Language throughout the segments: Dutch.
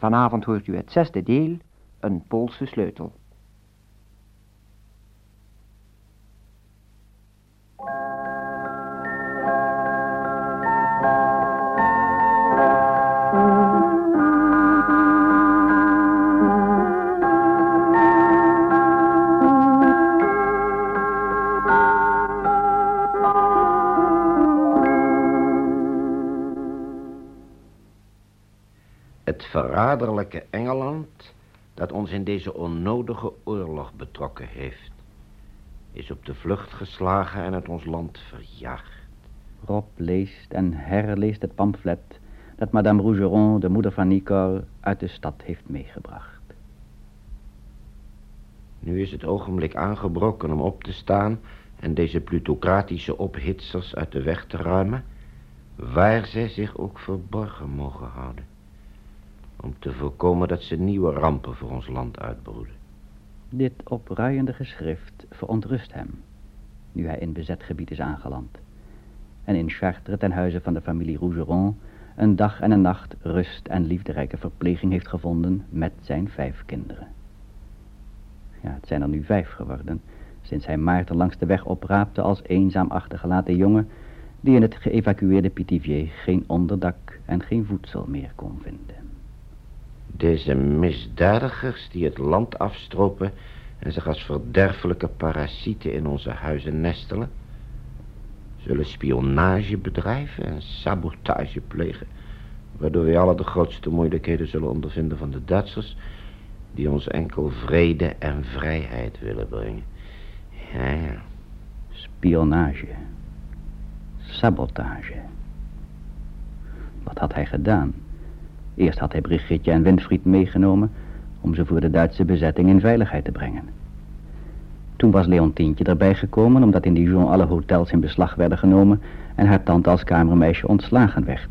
Vanavond hoort u het zesde deel, een Poolse sleutel. Engeland dat ons in deze onnodige oorlog betrokken heeft, is op de vlucht geslagen en uit ons land verjaagd. Rob leest en herleest het pamflet dat Madame Rougeron, de moeder van Nicole, uit de stad heeft meegebracht. Nu is het ogenblik aangebroken om op te staan en deze plutocratische ophitsers uit de weg te ruimen, waar zij zich ook verborgen mogen houden. Om te voorkomen dat ze nieuwe rampen voor ons land uitbroeden. Dit opruiende geschrift verontrust hem, nu hij in bezet gebied is aangeland. En in Chartres ten huize van de familie Rougeron een dag en een nacht rust en liefderijke verpleging heeft gevonden met zijn vijf kinderen. Ja, het zijn er nu vijf geworden, sinds hij Maarten langs de weg opraapte als eenzaam achtergelaten jongen die in het geëvacueerde Pithiviers geen onderdak en geen voedsel meer kon vinden. Deze misdadigers die het land afstropen en zich als verderfelijke parasieten in onze huizen nestelen, zullen spionage bedrijven en sabotage plegen, waardoor wij alle de grootste moeilijkheden zullen ondervinden van de Duitsers, die ons enkel vrede en vrijheid willen brengen. Ja, ja. Spionage. Sabotage. Wat had hij gedaan? Eerst had hij Brigitte en Winfried meegenomen om ze voor de Duitse bezetting in veiligheid te brengen. Toen was Leontientje erbij gekomen omdat in Dijon alle hotels in beslag werden genomen en haar tante als kamermeisje ontslagen werd.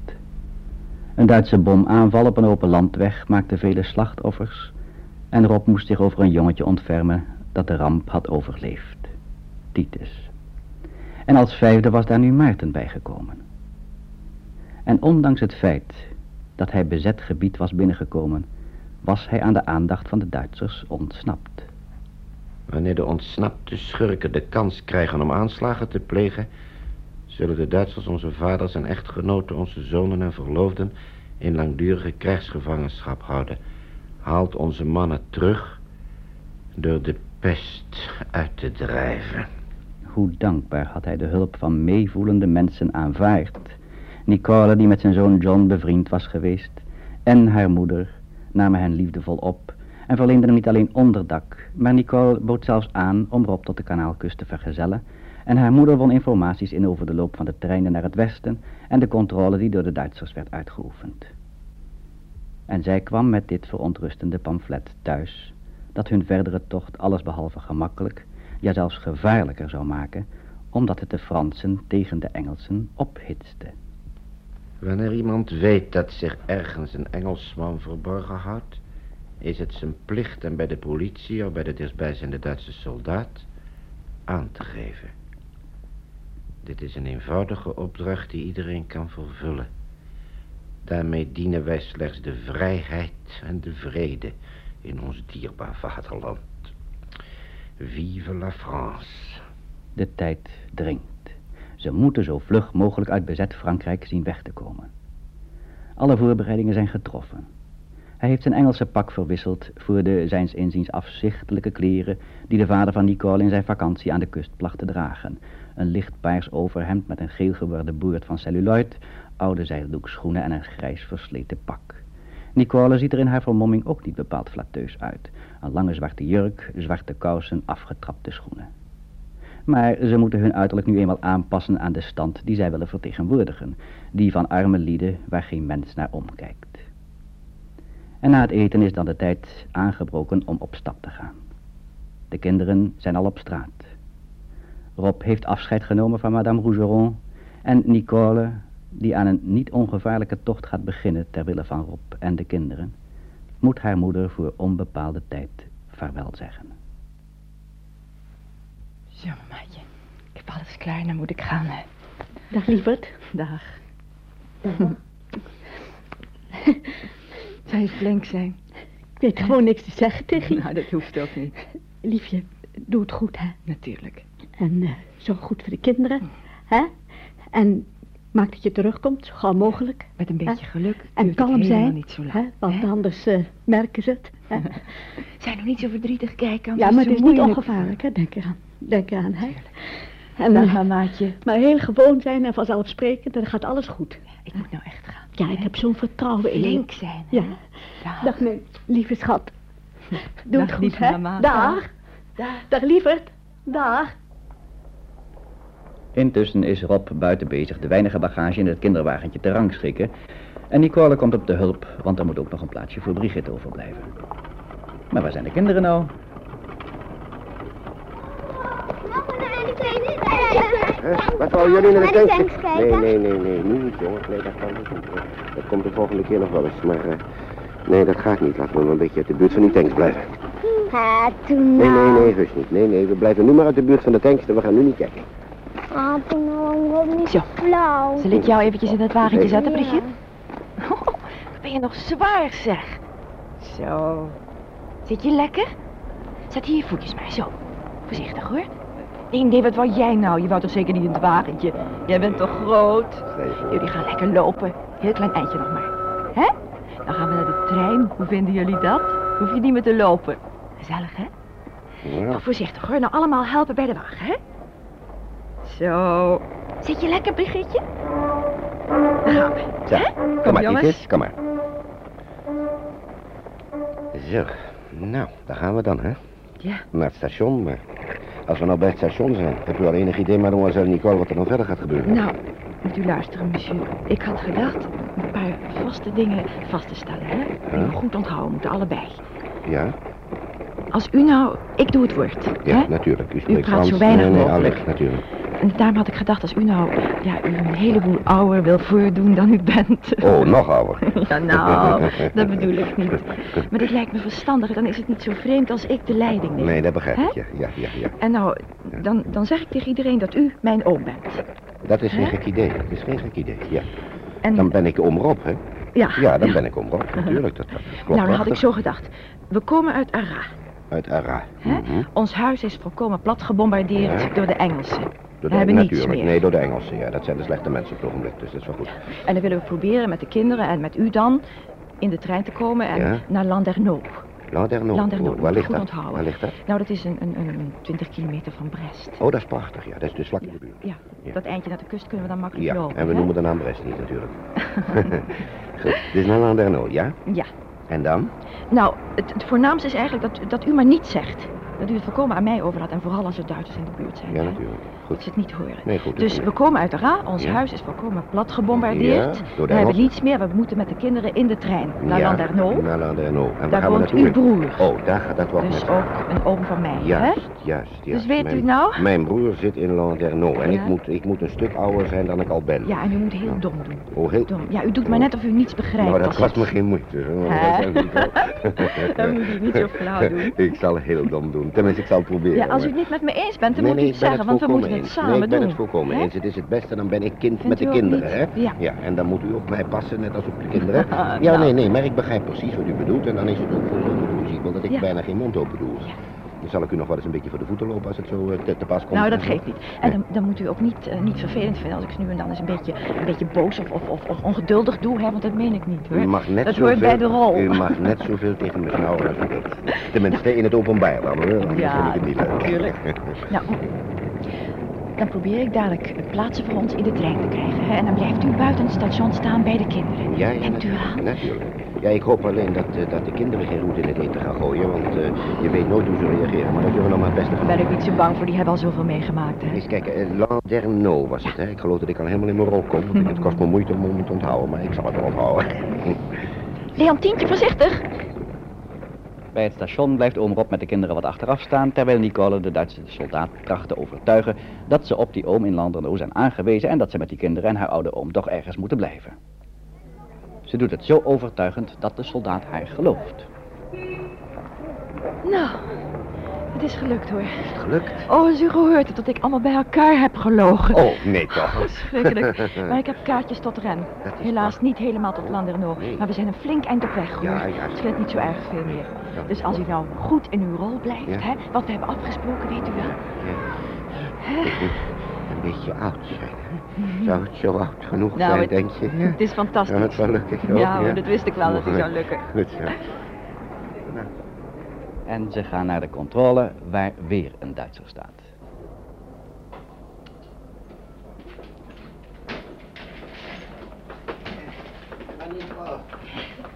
Een Duitse bomaanval op een open landweg maakte vele slachtoffers en Rob moest zich over een jongetje ontfermen dat de ramp had overleefd. Titus. En als vijfde was daar nu Maarten bijgekomen. En ondanks het feit dat hij bezet gebied was binnengekomen, was hij aan de aandacht van de Duitsers ontsnapt. Wanneer de ontsnapte schurken de kans krijgen om aanslagen te plegen, zullen de Duitsers onze vaders en echtgenoten, onze zonen en verloofden in langdurige krijgsgevangenschap houden. Haalt onze mannen terug door de pest uit te drijven. Hoe dankbaar had hij de hulp van meevoelende mensen aanvaard. Nicole, die met zijn zoon John bevriend was geweest, en haar moeder namen hen liefdevol op en verleenden hem niet alleen onderdak, maar Nicole bood zelfs aan om Rob tot de kanaalkust te vergezellen en haar moeder won informaties in over de loop van de treinen naar het westen en de controle die door de Duitsers werd uitgeoefend. En zij kwam met dit verontrustende pamflet thuis, dat hun verdere tocht allesbehalve gemakkelijk, ja zelfs gevaarlijker zou maken, omdat het de Fransen tegen de Engelsen ophitste. Wanneer iemand weet dat zich ergens een Engelsman verborgen houdt, is het zijn plicht hem bij de politie of bij de dichtstbijzijnde Duitse soldaat aan te geven. Dit is een eenvoudige opdracht die iedereen kan vervullen. Daarmee dienen wij slechts de vrijheid en de vrede in ons dierbaar vaderland. Vive la France. De tijd dringt. Ze moeten zo vlug mogelijk uit bezet Frankrijk zien weg te komen. Alle voorbereidingen zijn getroffen. Hij heeft zijn Engelse pak verwisseld voor de zijns inziens afzichtelijke kleren die de vader van Nicole in zijn vakantie aan de kust placht te dragen. Een licht paars overhemd met een geel geworden boord van celluloid, oude zijdoekschoenen en een grijs versleten pak. Nicole ziet er in haar vermomming ook niet bepaald flatteus uit. Een lange zwarte jurk, zwarte kousen, afgetrapte schoenen. Maar ze moeten hun uiterlijk nu eenmaal aanpassen aan de stand die zij willen vertegenwoordigen. Die van arme lieden waar geen mens naar omkijkt. En na het eten is dan de tijd aangebroken om op stap te gaan. De kinderen zijn al op straat. Rob heeft afscheid genomen van madame Rougeron en Nicole, die aan een niet ongevaarlijke tocht gaat beginnen ter wille van Rob en de kinderen, moet haar moeder voor onbepaalde tijd vaarwel zeggen. Zo, mamaatje. Ik heb alles klaar, dan moet ik gaan. hè. Dag lieverd. Dag. Zou je flink zijn? Ik weet gewoon niks te zeggen tegen je. Nou, dat hoeft ook niet. Liefje, doe het goed, hè. Natuurlijk. En eh, zorg goed voor de kinderen, hè. En maak dat je terugkomt, zo gauw mogelijk. Met een beetje geluk En kalm zijn, niet zo lang. hè, want hè? anders eh, merken ze het. Hè? Zijn nog niet zo verdrietig kijken. Ja, maar het is niet ongevaarlijk, hè. Denk eraan. Denk eraan, hè. En, Dag, eh, mamaatje. maar heel gewoon zijn en vanzelfsprekend, dan gaat alles goed. Ik moet nou echt gaan. Ja, ik heb zo'n vertrouwen in je. Flink zijn, hè? Ja. Dag. Dag, mijn lieve schat. Doe het goed, hè. mama. Dag. Dag. Dag, lieverd. Dag. Intussen is Rob buiten bezig de weinige bagage in het kinderwagentje te rangschikken. En Nicole komt op de hulp, want er moet ook nog een plaatsje voor Brigitte overblijven. Maar waar zijn de kinderen nou? Wat wou jullie naar de tanks? tanks kijken? Nee, nee, nee, nee, nu niet jongens. Nee, dat kan niet. Dat komt de volgende keer nog wel eens. Maar eh, nee, dat gaat niet. Laten we maar een beetje uit de buurt van die tanks blijven. Ha, toen Nee, nee, nee, heus niet. Nee, nee, we blijven nu maar uit de buurt van de tanks en we gaan nu niet kijken. Ah, toen nou, niet Zo. flauw. Zal ik jou eventjes in het wagentje zetten, Ja. Brigitte? Oh, wat ben je nog zwaar, zeg. Zo. Zit je lekker? Zet hier je voetjes maar, zo. Voorzichtig, hoor. Nee, nee, wat wou jij nou? Je wou toch zeker niet in het wagentje? Jij bent toch groot? Jullie gaan lekker lopen. Heel klein eindje nog maar. Hè? Dan gaan we naar de trein. Hoe vinden jullie dat? Hoef je niet meer te lopen. Gezellig, hè? Ja. Nou, voorzichtig hoor. Nou, allemaal helpen bij de wagen, hè? Zo. Zit je lekker, Brigitte? We. Zo, Hè? kom Kom, maar, jongens. Kom maar. Zo, nou, daar gaan we dan, hè? Ja. Naar het station, maar als we nou bij het station zijn, heb u al enig idee, mademoiselle Nicole, wat er dan verder gaat gebeuren? Nou, moet u luisteren, monsieur. Ik had gedacht een paar vaste dingen vast te stellen, hè? Die we goed onthouden moeten, allebei. Ja, Als u nou... Ik doe het woord, ja, hè? natuurlijk. U spreekt praat Frans. zo weinig nee, nee, mogelijk. natuurlijk. En daarom had ik gedacht, als u nou ja, u een heleboel ouder wil voordoen dan u bent. Oh, nog ouder. Ja, nou, dat bedoel ik niet. Maar dit lijkt me verstandig, dan is het niet zo vreemd als ik de leiding neem. Nee, dat begrijp ik, ja, ja, ja, ja. En nou, dan, dan zeg ik tegen iedereen dat u mijn oom bent. Dat is geen gek idee, dat is geen gek idee, ja. En, Dan ben ik oom Rob, hè? ja, Ja, dan ben ik oom Rob, natuurlijk, dat, dat klopt Nou, dan had ik zo gedacht. We komen uit Arra. Uit Ara. Hè? Mhm. Ons huis is volkomen plat gebombardeerd Ja. door de Engelsen. Door We hebben niets natuurlijk. meer. Nee, door de Engelsen, ja. Dat zijn de slechte mensen op het ogenblik, dus dat is wel goed. En dan willen we proberen met de kinderen en met u dan in de trein te komen en Ja. naar Landerneau. Landerneau. Landerneau, Oh, waar ligt goed dat? onthouden. Waar ligt dat? Nou, dat is een, een, een, een 20 kilometer van Brest. Oh, dat is prachtig, ja. Dat is dus vlak in de buurt. Ja, Ja. dat eindje naar de kust kunnen we dan makkelijk Ja, lopen. en we hè? noemen de naam Brest niet natuurlijk. Goed, dus naar Landerneau, ja? Ja. En dan? Nou, het, het voornaamste is eigenlijk dat, dat u maar niet zegt. Dat u het voorkomen aan mij overlaat en vooral als er Duitsers in de buurt zijn. Ja, hè? natuurlijk. Dat Goed. ze het niet horen. Nee, goed. Dus we komen uit Ra, ons Ja. huis is volkomen plat gebombardeerd. Ja, door de we hebben niets meer, we moeten met de kinderen in de trein naar ja. Naar Landerneau. En Daar woont uw broer. Oh, daar gaat dat wel Dus ook een oom van mij, hè? Juist, juist, juist. Dus weet u Mijn- het nou? Mijn broer zit in Landerneau en ik, moet, ik moet een stuk ouder zijn dan ik al ben. Ja, en u moet heel dom doen. Oh, heel... Dom. Ja, u doet maar net of u niets begrijpt. Nou, dat kost me geen moeite. Hè? Dat moet u niet zo flauw doen. ik zal heel dom doen. Tenminste, ik zal het proberen. Ja, als u het niet met me eens bent, dan nee, moet u het zeggen, want we moeten het eens. samen nee, ik ben doen. het volkomen eens. Het is het beste, dan ben ik kind Vindt met de kinderen, hè? niet? Ja. En dan moet u op mij passen, net als op de kinderen. Ja, nou. nee, nee, maar ik begrijp precies wat u bedoelt. En dan is het ook volkomen plausibel dat ik Ja. bijna geen mond open doe. Ja. Dan zal ik u nog wel eens een beetje voor de voeten lopen als het zo eh, te, te pas komt. Nou, dat geeft niet. En dan, dan moet u ook niet, eh, niet vervelend vinden als ik nu en dan eens een beetje, een beetje boos of, of, of, ongeduldig doe, hè, want dat meen ik niet hoor. U mag net dat zoveel, hoort bij de rol. U mag net zoveel tegen me snauwen als u wilt. Tenminste, in het openbaar dan hoor. Ja, vind ik het niet leuk. natuurlijk. Nou, dan probeer ik dadelijk plaatsen voor ons in de trein te krijgen. En dan blijft u buiten het station staan bij de kinderen. Ja, ja, Denkt u aan? natuurlijk. Ja, ik hoop alleen dat, eh, dat de kinderen geen roet in het eten gaan gooien, want eh, je weet nooit hoe ze reageren. Maar dat zullen we nog maar het beste Daar gaan ben ik niet zo bang voor, die hebben al zoveel meegemaakt. Hè? Eens kijken, eh, Landerneau was het, hè? Ik geloof dat ik al helemaal in mijn rol kom. want Het kost me moeite om hem te onthouden, maar ik zal het wel onthouden. Leontientje, voorzichtig! Bij het station blijft oom Rob met de kinderen wat achteraf staan, terwijl Nicole de Duitse soldaat tracht te overtuigen dat ze op die oom in Landerneau zijn aangewezen en dat ze met die kinderen en haar oude oom toch ergens moeten blijven. Ze doet het zo overtuigend dat de soldaat haar gelooft. Nou, Het is gelukt hoor. Is het gelukt? Oh, als u gehoord hebt dat ik allemaal bij elkaar heb gelogen. Oh, nee toch. Schrikkelijk. Maar ik heb kaartjes tot Ren. Is Helaas waar. niet helemaal tot Landerneau. Nee. Maar we zijn een flink eind op weg hoor. Ja, ja. Het scheelt niet zo erg veel meer. Ja. Dus als u nou goed in uw rol blijft, Ja. hè, wat we hebben afgesproken, weet u wel. Ja. Ik moet een beetje oud zijn. hè? Zou het zo oud genoeg Nou, zijn, het- denk je? Ja? Het is fantastisch. Zou het wel lukken? Ja, hoor, dat wist ik wel dat het zou lukken. Goed zo. En ze gaan naar de controle waar weer een Duitser staat.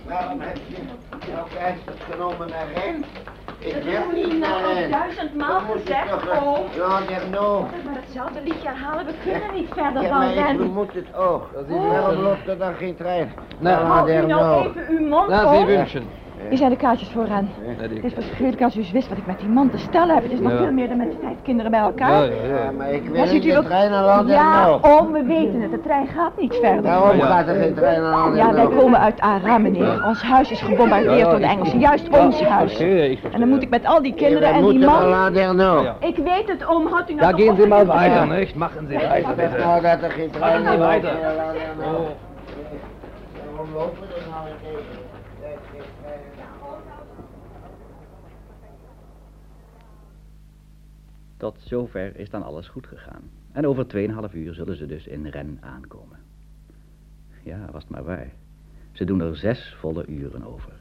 Waarom heb je jouw keizer genomen naar? Ik wil niet naar nou al Ren. duizendmaal Dan moet je gezegd, toch, oom. Ja, Derno. Maar hetzelfde liedje herhalen, we kunnen niet verder Ja, van maar ik Ren. vermoed het ook. Waarom loopt er dan geen trein? Nee. U nou Derno. even uw mond. Sie wünschen. Hier zijn de kaartjes voor Ren. Ja, die- Het is verschrikkelijk als u eens wist wat ik met die man te stellen heb. Het is nog Ja. veel meer dan met vijf kinderen bij elkaar. Ja, ja, Ja, ja. maar ik wil ziet niet u de trein naar. Ja, oh, we weten het. De trein gaat niet verder. Waarom Ja. gaat er geen trein naar? Ja, wij komen uit Ara, meneer. Ons huis is gebombardeerd door de Engelsen. Juist ons huis. En dan moet ik met al die kinderen en die man... Ja. Ik weet het, oom. Houdt u nou Da toch gehen op Sie met mal het weiter, nicht? Machen Sie weiter, bitte. nou er geen trein Machen Sie naar weiter. Oh. Waarom lopen er nou geen- geen treinen? Tot zover is dan alles goed gegaan. En over 2,5 uur zullen ze dus in Ren aankomen. Ja, was het maar waar. Ze doen er zes volle uren over.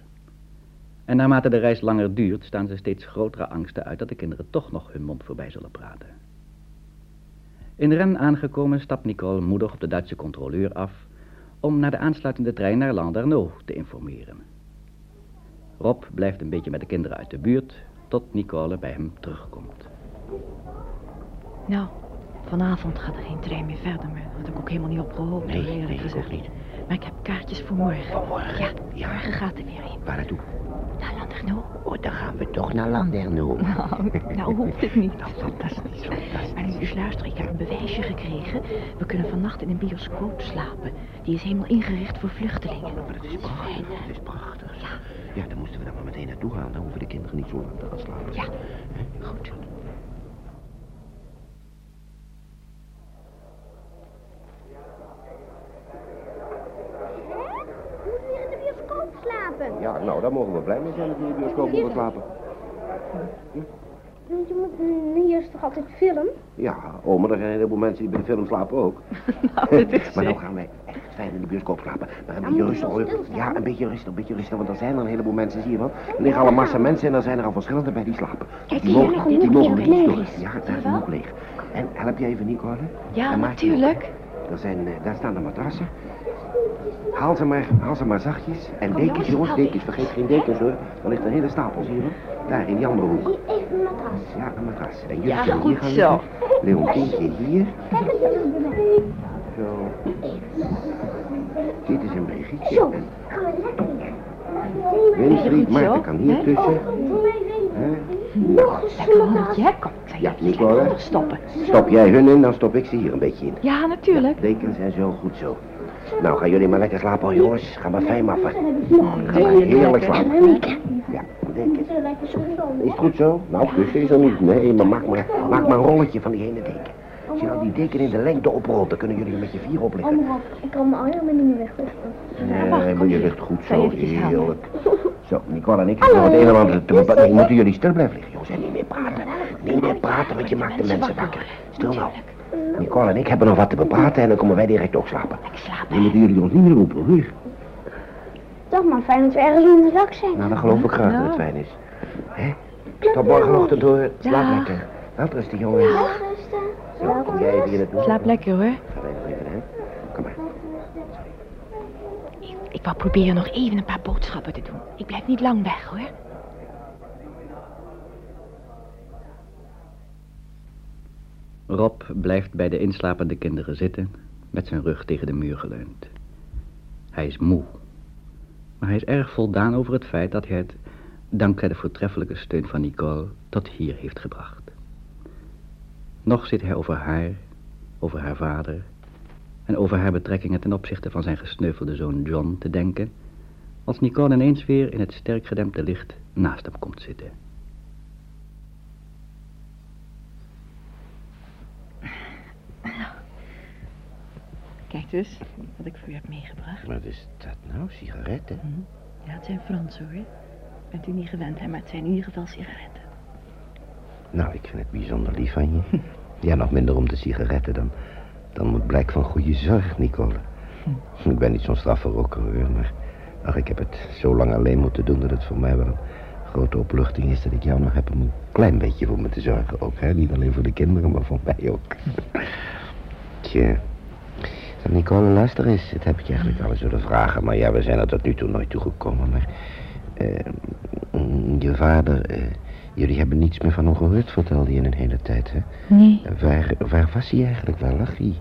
En naarmate de reis langer duurt, staan ze steeds grotere angsten uit dat de kinderen toch nog hun mond voorbij zullen praten. In Ren aangekomen stapt Nicole moedig op de Duitse controleur af om naar de aansluitende trein naar Landerneau te informeren. Rob blijft een beetje met de kinderen uit de buurt tot Nicole bij hem terugkomt. Nou, vanavond gaat er geen trein meer verder. Maar dat had ik ook helemaal niet op gehoopt. Nee, eerlijk nee, ik gezegd. ook niet. Maar ik heb kaartjes voor morgen. Voor morgen? Ja, Ja. morgen gaat er weer een. Waar naartoe? Naar Landerneau. Oh, dan gaan we toch naar Landerno. Nou, nou hoeft het niet. Nou, fantastisch, fantastisch. Maar nu eens luister, ik heb een bewijsje gekregen. We kunnen vannacht in een bioscoop slapen. Die is helemaal ingericht voor vluchtelingen. Maar dat is prachtig, dat is prachtig. Ja. Ja, dan moesten we dan maar meteen naartoe gaan. Dan hoeven de kinderen niet zo lang te gaan slapen. Ja, goed. We moeten weer in de bioscoop slapen. Ja, nou, daar mogen we blij mee zijn dat we in de bioscoop mogen slapen. Want je moet, mm, hier is toch altijd film? Ja, oh, maar er zijn een heleboel mensen die bij de film slapen ook. Nou, dat is maar nou gaan wij echt fijn in de bioscoop slapen. Maar een beetje rustig hoor. Ja, een beetje rustig, een beetje rustig. Want er zijn er een heleboel mensen, zie je wel. Er liggen al een massa mensen en er zijn er al verschillende bij die slapen. Kijk, die mogen, die mogen niet is. Ja, daar is nog leeg. En help jij even Nicole? Ja, natuurlijk. Er zijn, eh, daar staan de matrassen. Haal ze maar, haal ze maar zachtjes. En Kom, dekens, jongens, dekens. Vergeet geen dekens hoor. Er ligt een hele stapel, zie je wel? Daar, in die andere hoek. Hier, even een matras. Ja, een matras. En jullie Ja, goed hier gaan zo. liggen. Leontientje hier. Zo. Dit is een Brigitte. Zo, gaan we lekker. Winfried, zo, Maarten kan hier tussen. Hè? Nog eens Lekker een matras. honderdje, hè? Kom, ik zal je Ja, Nicole. stoppen. Stop jij hun in, dan stop ik ze hier een beetje in. Ja, natuurlijk. Dekens en zo, goed zo. Nou, gaan jullie maar lekker slapen, hoor, jongens. Ga maar fijn maffen. Ga maar heerlijk slapen. Ja, lekker zo Is het goed zo? Nou, kussen is er niet. Nee, maar maak maar, maak maar een rolletje van die ene deken. Als je nou die deken in de lengte oprolt, dan kunnen jullie er met je vier op liggen. Omroep, ik kan mijn armen niet meer wegrusten. Nee, maar je ligt goed zo, heerlijk. Zo, Nicole en ik hebben het een en ander te bepalen. Nee, moeten jullie stil blijven liggen, jongens. En niet meer praten. Niet meer praten, want je maakt de mensen wakker. Stil nou. Nicole en ik hebben nog wat te bepraten en dan komen wij direct ook slapen. Ik slaap. Dan moeten jullie ons niet meer roepen, hoor. Toch maar fijn dat we ergens onder dak zijn. Nou, dan geloof ik graag dat het fijn is. Hè? Tot morgenochtend, hoor. Slaap lekker. Welterusten, jongens. Rusten. Zo, kom jij even hier naartoe. Slaap lekker, hoor. Ga wij nog even, hè? Kom maar. Ik, ik wou proberen nog even een paar boodschappen te doen. Ik blijf niet lang weg, hoor. Rob blijft bij de inslapende kinderen zitten, met zijn rug tegen de muur geleund. Hij is moe, maar hij is erg voldaan over het feit dat hij het, dankzij de voortreffelijke steun van Nicole, tot hier heeft gebracht. Nog zit hij over haar, over haar vader en over haar betrekkingen ten opzichte van zijn gesneuvelde zoon John te denken, als Nicole ineens weer in het sterk gedempte licht naast hem komt zitten. Kijk dus, wat ik voor u heb meegebracht. Wat is dat nou? Sigaretten? Ja, het zijn Fransen hoor. Bent u niet gewend, hè, maar het zijn in ieder geval sigaretten. Nou, ik vind het bijzonder lief van je. Ja, nog minder om de sigaretten dan, dan moet blijk van goede zorg, Nicole. Ik ben niet zo'n straffe rocker, hoor, maar... Ach, ik heb het zo lang alleen moeten doen dat het voor mij wel een grote opluchting is dat ik jou nog heb om een klein beetje voor me te zorgen ook, hè. Niet alleen voor de kinderen, maar voor mij ook. Tje. Nicole, luister eens. Dit heb ik je eigenlijk al eens willen vragen, maar ja, we zijn er tot nu toe nooit toe gekomen, maar... eh, je vader, eh, jullie hebben niets meer van hem gehoord, vertelde je in een hele tijd, hè? Nee, Waar, waar was hij eigenlijk? Waar lag hij?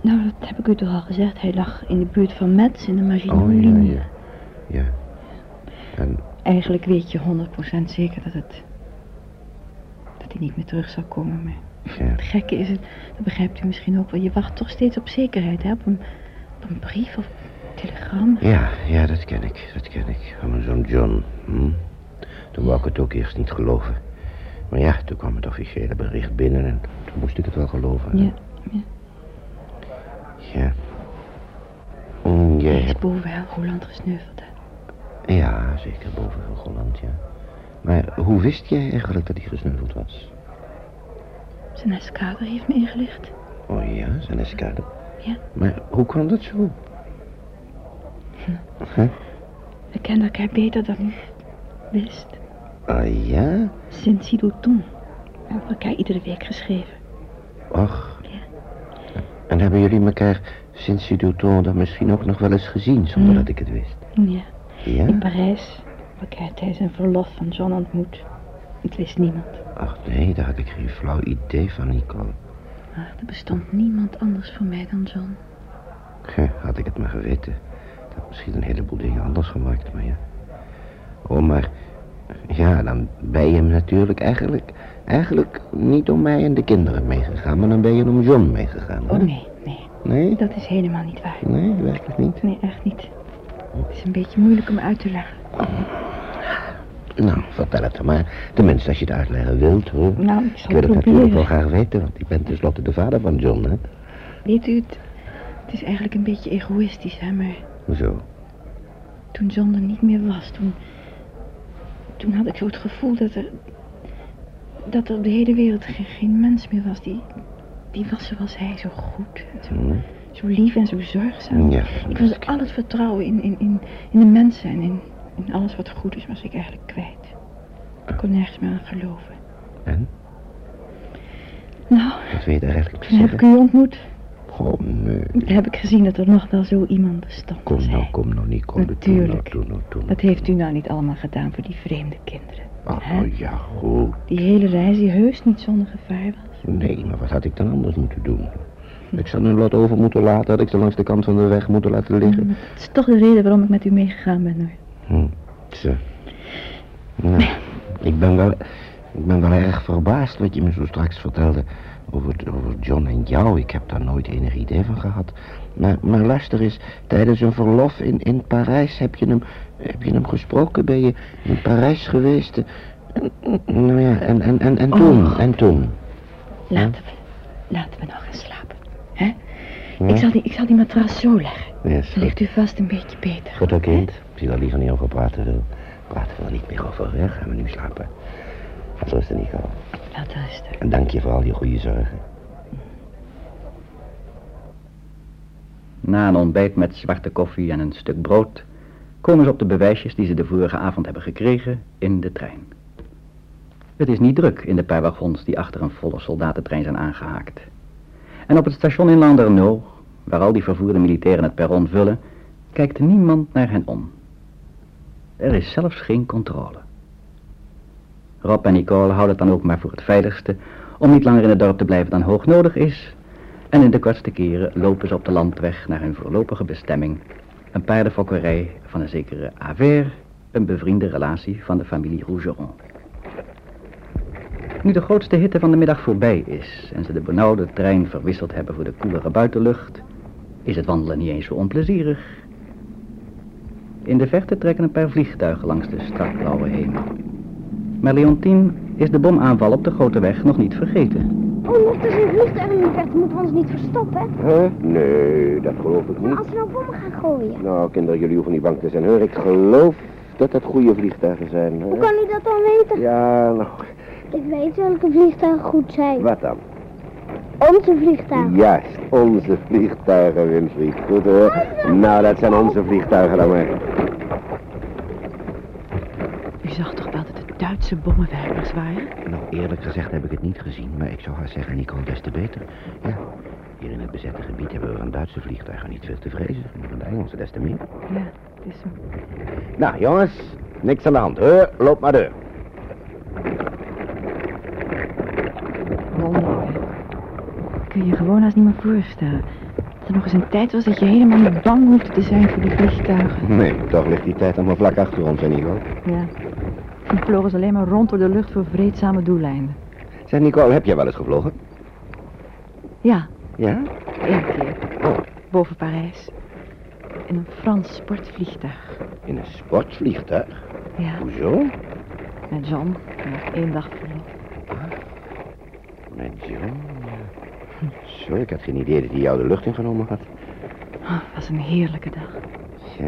nou dat heb ik u toch al gezegd. Hij lag in de buurt van Metz in de Oh, Maginot-linie. ja, ja. Ja. En, Eigenlijk weet je 100% zeker dat het... dat hij niet meer terug zal komen, maar... ja. Het gekke is het, dat begrijpt u misschien ook wel. Je wacht toch steeds op zekerheid, hè? Op een, op een brief of telegram. Ja, ja, dat ken ik, dat ken ik. Van mijn zoon John. Hm? Toen wou ik het ook eerst niet geloven. Maar ja, toen kwam het officiële bericht binnen en toen moest ik het wel geloven. Ja, ja. Ja. Mm, Jij hebt... boven Helgoland gesneuveld, hè? Ja, zeker boven Helgoland, ja. Maar hoe wist jij eigenlijk dat hij gesneuveld was? Zijn eskader heeft me ingelicht. Oh ja, zijn escade. Ja. Maar hoe kwam dat zo? Huh? We kennen elkaar beter dan u wist. Ah ja? Sinds Sidouton. We hebben elkaar iedere week geschreven. Och. Ja. En hebben jullie elkaar sinds Sidouton dan misschien ook nog wel eens gezien, zonder Ja. dat ik het wist? Ja, Ja? in Parijs. Elkaar tijdens een verlof van John ontmoet. Het wist niemand. Ach nee, daar had ik geen flauw idee van, Nicole. Maar er bestond niemand anders voor mij dan John. Had ik het maar geweten. Dat had misschien een heleboel dingen anders gemaakt, maar ja. Oh, maar... Ja, dan ben je hem natuurlijk eigenlijk... Eigenlijk niet om mij en de kinderen meegegaan, maar dan ben je om John meegegaan. hè? Oh nee, nee. Nee? Dat is helemaal niet waar. Nee, werkelijk niet. Nee, echt niet. Het is een beetje moeilijk om uit te leggen. Nou, vertel het maar. Tenminste, als je het uitleggen wilt, hoor. Nou, ik Ik zal wil het natuurlijk wel graag weten, want ik ben tenslotte de vader van John, hè? Weet u, het, het is eigenlijk een beetje egoïstisch, hè, maar Hoezo? toen John er niet meer was, toen... Toen had ik zo het gevoel dat er... Dat er op de hele wereld geen, geen mens meer was die... Die was zoals hij, zo goed. en Zo, Hm? zo lief en zo zorgzaam. Ja, Ik was al het vertrouwen in, in, in, in de mensen en in, in alles wat goed is, was ik eigenlijk kwijt. Ik kon nergens meer aan geloven. En? Nou, Wat wil je daar eigenlijk heb ik u ontmoet. Oh, nee. Heb ik gezien dat er nog wel zo iemand bestond Kom als nou, hij. kom nou. Natuurlijk. Doe nou, doe nou, doe nou. Dat heeft u nou niet allemaal gedaan voor die vreemde kinderen. Oh, hè? ja, goed. Die hele reis die heus niet zonder gevaar was. Nee, maar wat had ik dan anders moeten doen? Ik zou hun lot over moeten laten, had ik ze langs de kant van de weg moeten laten liggen. Het is toch de reden waarom ik met u meegegaan ben hoor. Hm, zo. Nou, ik ben wel, ik ben wel erg verbaasd wat je me zo straks vertelde over, over John en jou. Ik heb daar nooit enig idee van gehad. Maar, maar luister eens, tijdens een verlof in, in Parijs heb je, hem, heb je hem gesproken? Ben je in Parijs geweest? En, nou ja, en, en, en, en toen, Och. en toen? Laten we, laten we nog gaan slapen. Hè? Ja? Ik, zal die, ik zal die matras zo leggen. Ja, Dan ligt u vast een beetje beter. Goed kind. Daar liever niet over praten wil. Praten we er niet meer over, hè? Gaan we nu slapen. Ga rusten, Nico. Laat rusten. En dank je voor al je goede zorgen. Na een ontbijt met zwarte koffie en een stuk brood komen ze op de bewijsjes die ze de vorige avond hebben gekregen in de trein. Het is niet druk in de paar wagons die achter een volle soldatentrein zijn aangehaakt. En op het station in Landerneau, waar al die vervoerde militairen het perron vullen, kijkt niemand naar hen om. Er is zelfs geen controle. Rob en Nicole houden het dan ook maar voor het veiligste om niet langer in het dorp te blijven dan hoog nodig is en in de kortste keren lopen ze op de landweg naar hun voorlopige bestemming. Een paardenfokkerij van een zekere Aver, een bevriende relatie van de familie Rougeron. Nu de grootste hitte van de middag voorbij is en ze de benauwde trein verwisseld hebben voor de koelere buitenlucht, is het wandelen niet eens zo onplezierig. In de verte trekken een paar vliegtuigen langs de strakblauwe hemel. Maar Leontien is de bomaanval op de grote weg nog niet vergeten. Oh, er zo'n vliegtuig in de verte, moeten we ons niet verstoppen. Huh? Nee, dat geloof ik Maar niet. als we nou bommen gaan gooien. Nou, kinderen, jullie hoeven niet bang te zijn, hoor. Ik geloof dat dat goede vliegtuigen zijn. hè? Hoe kan u dat dan weten? Ja, nou, Ik weet welke vliegtuigen goed zijn. wat dan? Onze vliegtuigen. Juist, onze vliegtuigen, Winfried. Goed hoor. Nou, dat zijn onze vliegtuigen dan maar. U zag toch wel dat het Duitse bommenwerpers waren? Nou, eerlijk gezegd heb ik het niet gezien, maar ik zou haar zeggen, Nicole, des te beter. Ja, hier in het bezette gebied hebben we van Duitse vliegtuigen niet veel te vrezen, maar van de Engelse des te meer. Ja, het is zo. Nou, jongens, niks aan de hand. Huh? Loop maar door. Wonderlijk, hè? Kun je je gewoon als niet meer voorstellen. Dat er nog eens een tijd was dat je helemaal niet bang hoefde te zijn voor die vliegtuigen. Nee, toch ligt die tijd allemaal vlak achter ons, hè, Nicole? Ja. Die vlogen ze alleen maar rond door de lucht voor vreedzame doeleinden. Zeg, Nicole, heb jij wel eens gevlogen? Ja, Ja? één keer. Boven Parijs. In een Frans sportvliegtuig. In een sportvliegtuig? Ja, Hoezo? met John. Één dag verlof. Met John? Zo, ik had geen idee dat hij jou de lucht ingenomen had. Oh, het was een heerlijke dag. Ja.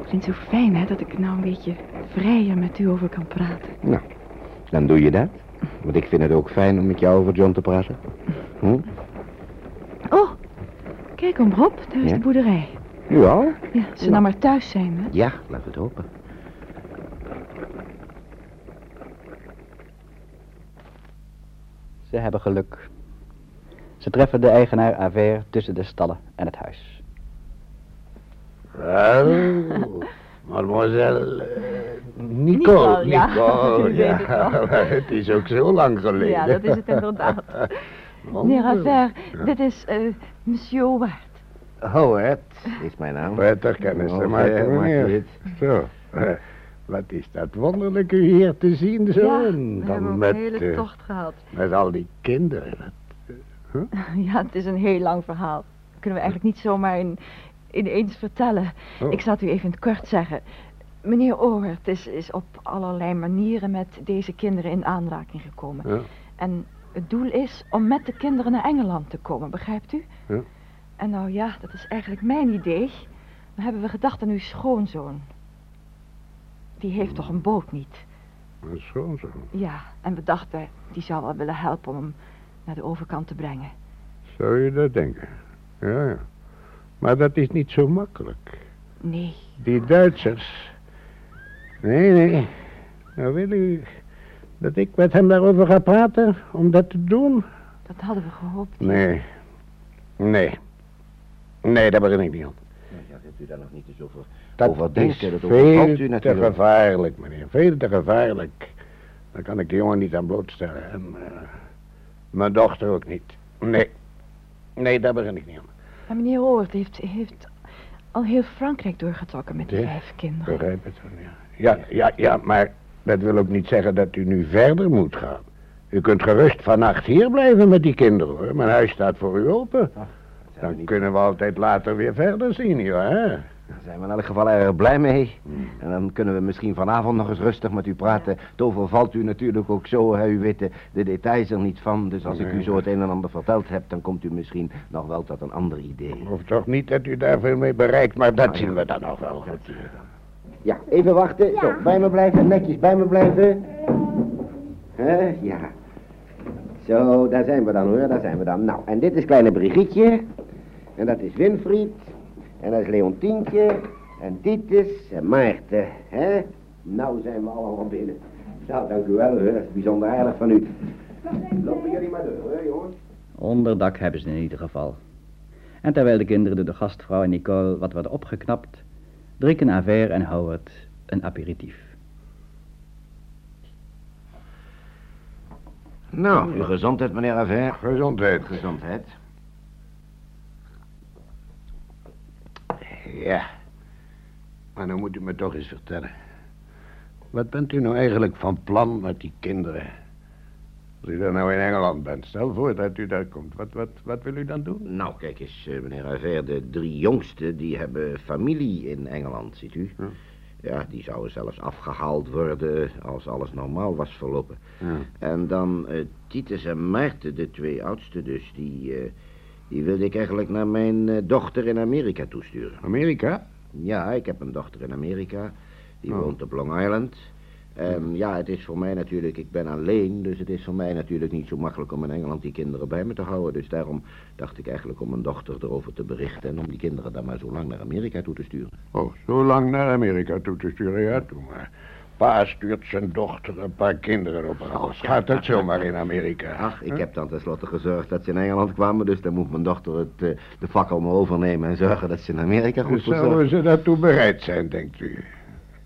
Ik vind het zo fijn, hè, dat ik nou een beetje vrijer met u over kan praten. Nou, dan doe je dat. Want ik vind het ook fijn om met jou over John te praten. Hm? Oh, kijk om Rob, daar is Ja? de boerderij. Ja? Ja, als ze nou maar thuis zijn, hè. Ja, laat het hopen. Ze hebben geluk. Ze treffen de eigenaar Aver tussen de stallen en het huis. Wel, mademoiselle eh, Nicole. Nicole, ja. Nicole, het is ook zo lang geleden. Ja, dat is het inderdaad. Meneer Aver, dit is eh monsieur Howard. Howard is mijn naam. Prettig kennis te maken, meneer. niet. Zo, eh, wat is dat wonderlijk u hier te zien zo. ja, we dan hebben met, een hele tocht gehad. met al die kinderen. Ja, het is een heel lang verhaal. Dat kunnen we eigenlijk niet zomaar in, ineens vertellen. Oh. Ik zal het u even in het kort zeggen. Meneer Howard is, is op allerlei manieren met deze kinderen in aanraking gekomen. Ja. En het doel is om met de kinderen naar Engeland te komen, begrijpt u? Ja. En nou ja, dat is eigenlijk mijn idee. Dan hebben we gedacht aan uw schoonzoon. Die heeft toch een boot niet? Mijn schoonzoon. Ja, en we dachten, die zou wel willen helpen om hem naar de overkant te brengen. Zou je dat denken? Ja, ja. Maar dat is niet zo makkelijk. Nee, Die Duitsers. Nee, nee. Nou wil u dat ik met hem daarover ga praten om dat te doen? dat hadden we gehoopt. Nee. Nee. Nee, daar begin ik niet aan. Ja, hebt u daar nog niet eens over, Dat over is denken? Dat veel u te gevaarlijk, meneer. Veel te gevaarlijk. Daar kan ik de jongen niet aan blootstellen. En eh, mijn dochter ook niet. Nee. Nee, daar begin ik niet aan. Maar meneer Howard heeft, heeft al heel Frankrijk doorgetrokken met die vijf kinderen. Begrijp het wel, ja. Ja, ja, ja, maar dat wil ook niet zeggen dat u nu verder moet gaan. U kunt gerust vannacht hier blijven met die kinderen, hoor. Mijn huis staat voor u open. Dan kunnen we altijd later weer verder zien, ja, hè? Daar zijn we in elk geval erg blij mee. En dan kunnen we misschien vanavond nog eens rustig met u praten. Het overvalt u natuurlijk ook zo, hè. U weet de, de details er niet van. Dus als ik u zo het een en ander verteld heb, dan komt u misschien nog wel tot een ander idee. Of toch niet dat u daar veel mee bereikt, maar dat zien we dan nog wel. Ja, even wachten. Zo, bij me blijven, netjes bij me blijven. Hè, ja. Zo, daar zijn we dan hoor, daar zijn we dan. Nou, en dit is kleine Brigietje. En dat is Winfried. En dat is Leontientje. En Titus en Maarten. Hè? Nou zijn we allemaal binnen. Nou, dank u wel hoor, dat is bijzonder aardig van u. Lopen jullie maar door hoor, jongens. Onderdak hebben ze in ieder geval. En terwijl de kinderen door de gastvrouw en Nicole wat worden opgeknapt, drinken Aver en Howard een aperitief. Nou, uw gezondheid, meneer Aver. Gezondheid. Gezondheid. Ja. Maar dan moet u me toch eens vertellen. Wat bent u nou eigenlijk van plan met die kinderen? Als u dan nou in Engeland bent, stel voor dat u daar komt. Wat, wat, wat wil u dan doen? Nou, kijk eens, eh, meneer Aver, de drie jongsten, die hebben familie in Engeland, ziet u. Ja. Ja, die zouden zelfs afgehaald worden als alles normaal was verlopen. Ja. En dan eh, Titus en Maarten, de twee oudste dus, die, eh, die wilde ik eigenlijk naar mijn eh, dochter in Amerika toesturen. Amerika? Ja, ik heb een dochter in Amerika. Die Oh. woont op Long Island. En ja, het is voor mij natuurlijk, ik ben alleen, dus het is voor mij natuurlijk niet zo makkelijk om in Engeland die kinderen bij me te houden. Dus daarom dacht ik eigenlijk om mijn dochter erover te berichten en om die kinderen dan maar zo lang naar Amerika toe te sturen. Oh, zo lang naar Amerika toe te sturen, ja, toe maar. Pa stuurt zijn dochter een paar kinderen op als Gaat dat zomaar in Amerika? Ach, ik heb dan tenslotte gezorgd dat ze in Engeland kwamen, dus dan moet mijn dochter het, eh, de fakkel maar overnemen en zorgen dat ze in Amerika goed verzorgd Zouden ze daartoe bereid zijn, denkt u?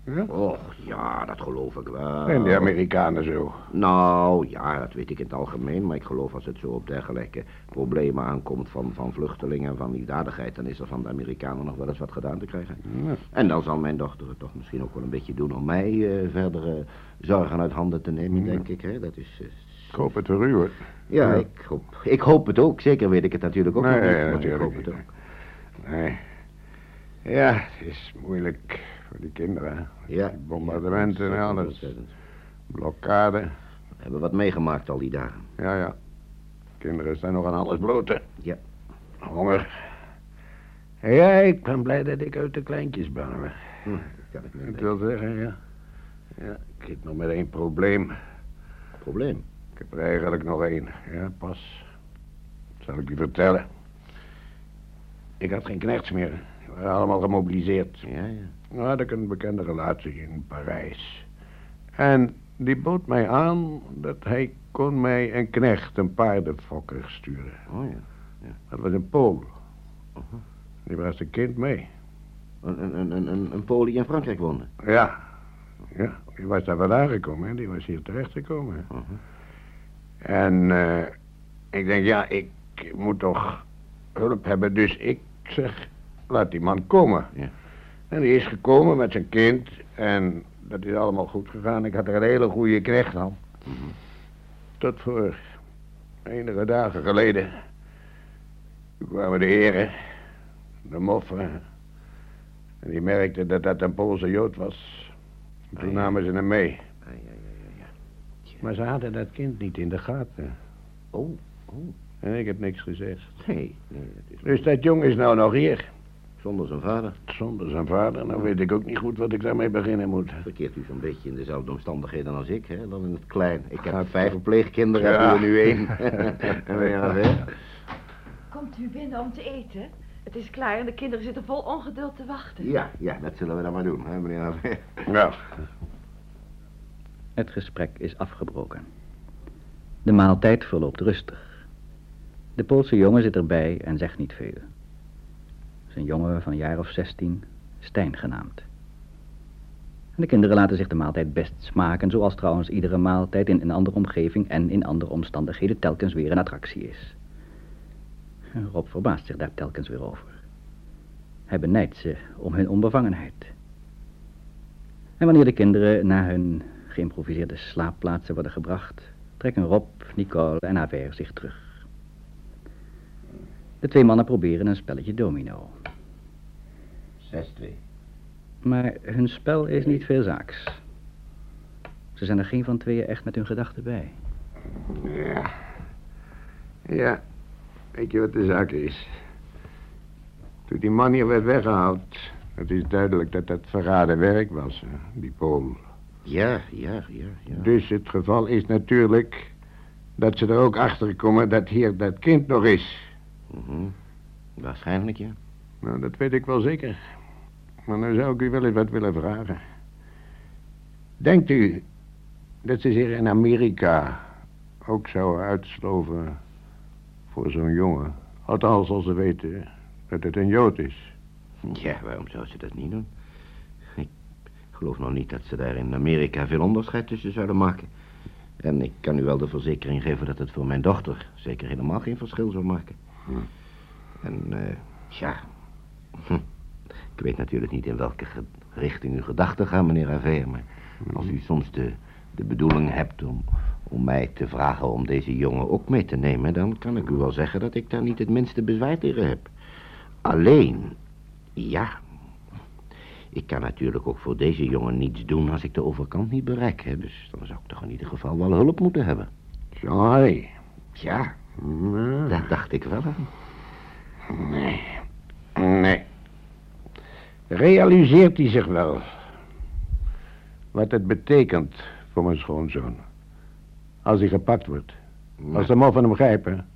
Ja? Och, ja, dat geloof ik wel. En de Amerikanen zo. Nou, ja, dat weet ik in het algemeen, maar ik geloof als het zo op dergelijke problemen aankomt van, van vluchtelingen en van liefdadigheid, dan is er van de Amerikanen nog wel eens wat gedaan te krijgen. Ja. En dan zal mijn dochter het toch misschien ook wel een beetje doen om mij eh, verdere zorgen uit handen te nemen, Ja. denk ik. Hè? Dat is, eh, Ik hoop het voor u, hoor. ja, Ja. Ik, hoop, ik hoop het ook. Zeker weet ik het natuurlijk ook Nee, nog niet, maar natuurlijk ik hoop niet, het ook. Nee. Ja, het is moeilijk voor die kinderen. hè. Ja. Die bombardementen en alles. Blokkade. We hebben wat meegemaakt al die dagen. Ja, ja. Kinderen zijn nog aan alles bloot, hè. Ja. Honger. Ja, ik ben blij dat ik uit de kleintjes ben. hoor. Hm, dat kan ik niet Ik wil zeggen, ja. Ja, ik zit nog met één probleem. Probleem. Ik heb er eigenlijk nog één. Ja, pas. Dat zal ik u vertellen. Ik had geen knechts meer. Die waren allemaal gemobiliseerd. Ja, ja. Nou had ik een bekende relatie in Parijs. En die bood mij aan dat hij kon mij een knecht, een paardenfokker, sturen. Oh ja. Dat was een Pool. Mhm. Die bracht zijn kind mee. Een, een, een, een, een, een Pool die in Frankrijk woonde. Ja. Ja, die was daar vandaan gekomen, hè. Die was hier terechtgekomen. Mhm. En eh, ik denk, ja, ik moet toch hulp hebben. Dus ik zeg, laat die man komen. Ja. En die is gekomen met zijn kind. En dat is allemaal goed gegaan. Ik had er een hele goede knecht aan. Tot voor enige dagen geleden. Toen kwamen de heren, de moffen. En die merkten dat dat een Poolse Jood was. En toen Ah, ja. namen ze hem mee. Ja, ja. Maar ze hadden dat kind niet in de gaten. Oh, oh. En ik heb niks gezegd. Nee, nee, dat is Dus dat jong is nou nog hier. Zonder zijn vader. Zonder zijn vader. Nou weet ik ook niet goed wat ik daarmee beginnen moet. Verkeert u zo'n beetje in dezelfde omstandigheden als ik, hè? Dan in het klein. Ik heb Gaat vijf wel. pleegkinderen, Ja. heb u er nu één. En ja, hè? Komt u binnen om te eten? Het is klaar en de kinderen zitten vol ongeduld te wachten. ja, ja, dat zullen we dan maar doen, hè, meneer? Nou, Het gesprek is afgebroken. De maaltijd verloopt rustig. De Poolse jongen zit erbij en zegt niet veel. Zijn jongen van een jaar of zestien, Stijn genaamd. En de kinderen laten zich de maaltijd best smaken, zoals trouwens iedere maaltijd in een andere omgeving en in andere omstandigheden telkens weer een attractie is. Rob verbaast zich daar telkens weer over. Hij benijdt ze om hun onbevangenheid. En wanneer de kinderen naar hun geïmproviseerde slaapplaatsen worden gebracht, trekken Rob, Nicole en Aver zich terug. De twee mannen proberen een spelletje domino. 6-2. Maar hun spel is niet veel zaaks. Ze zijn er geen van tweeën echt met hun gedachten bij. ja. Ja, weet je wat de zaak is? Toen die man hier werd weggehaald, het is duidelijk dat dat verraden werk was, die Pool. Ja, ja, ja, ja. Dus het geval is natuurlijk dat ze er ook achter komen dat hier dat kind nog is. Mhm. Waarschijnlijk, ja. Nou, dat weet ik wel zeker. Maar nou zou ik u wel eens wat willen vragen. Denkt u dat ze zich in Amerika ook zouden uitsloven voor zo'n jongen? Althans, als ze weten dat het een Jood is. Ja, waarom zou ze dat niet doen? Ik geloof nog niet dat ze daar in Amerika veel onderscheid tussen zouden maken. En ik kan u wel de verzekering geven dat het voor mijn dochter zeker helemaal geen verschil zou maken. Hm. En, eh, ja... Hm. Ik weet natuurlijk niet in welke richting uw gedachten gaan, meneer Aver, maar als u soms de, de bedoeling hebt om, om mij te vragen om deze jongen ook mee te nemen, dan kan ik u wel zeggen dat ik daar niet het minste bezwaar tegen heb. Alleen, ja, Ik kan natuurlijk ook voor deze jongen niets doen als ik de overkant niet bereik. Hè? Dus dan zou ik toch in ieder geval wel hulp moeten hebben. Sorry. Ja, Nou, dat dacht ik wel. hè. Nee. Nee. Realiseert hij zich wel wat het betekent voor mijn schoonzoon? Als hij gepakt wordt. Als de moffen hem grijpen.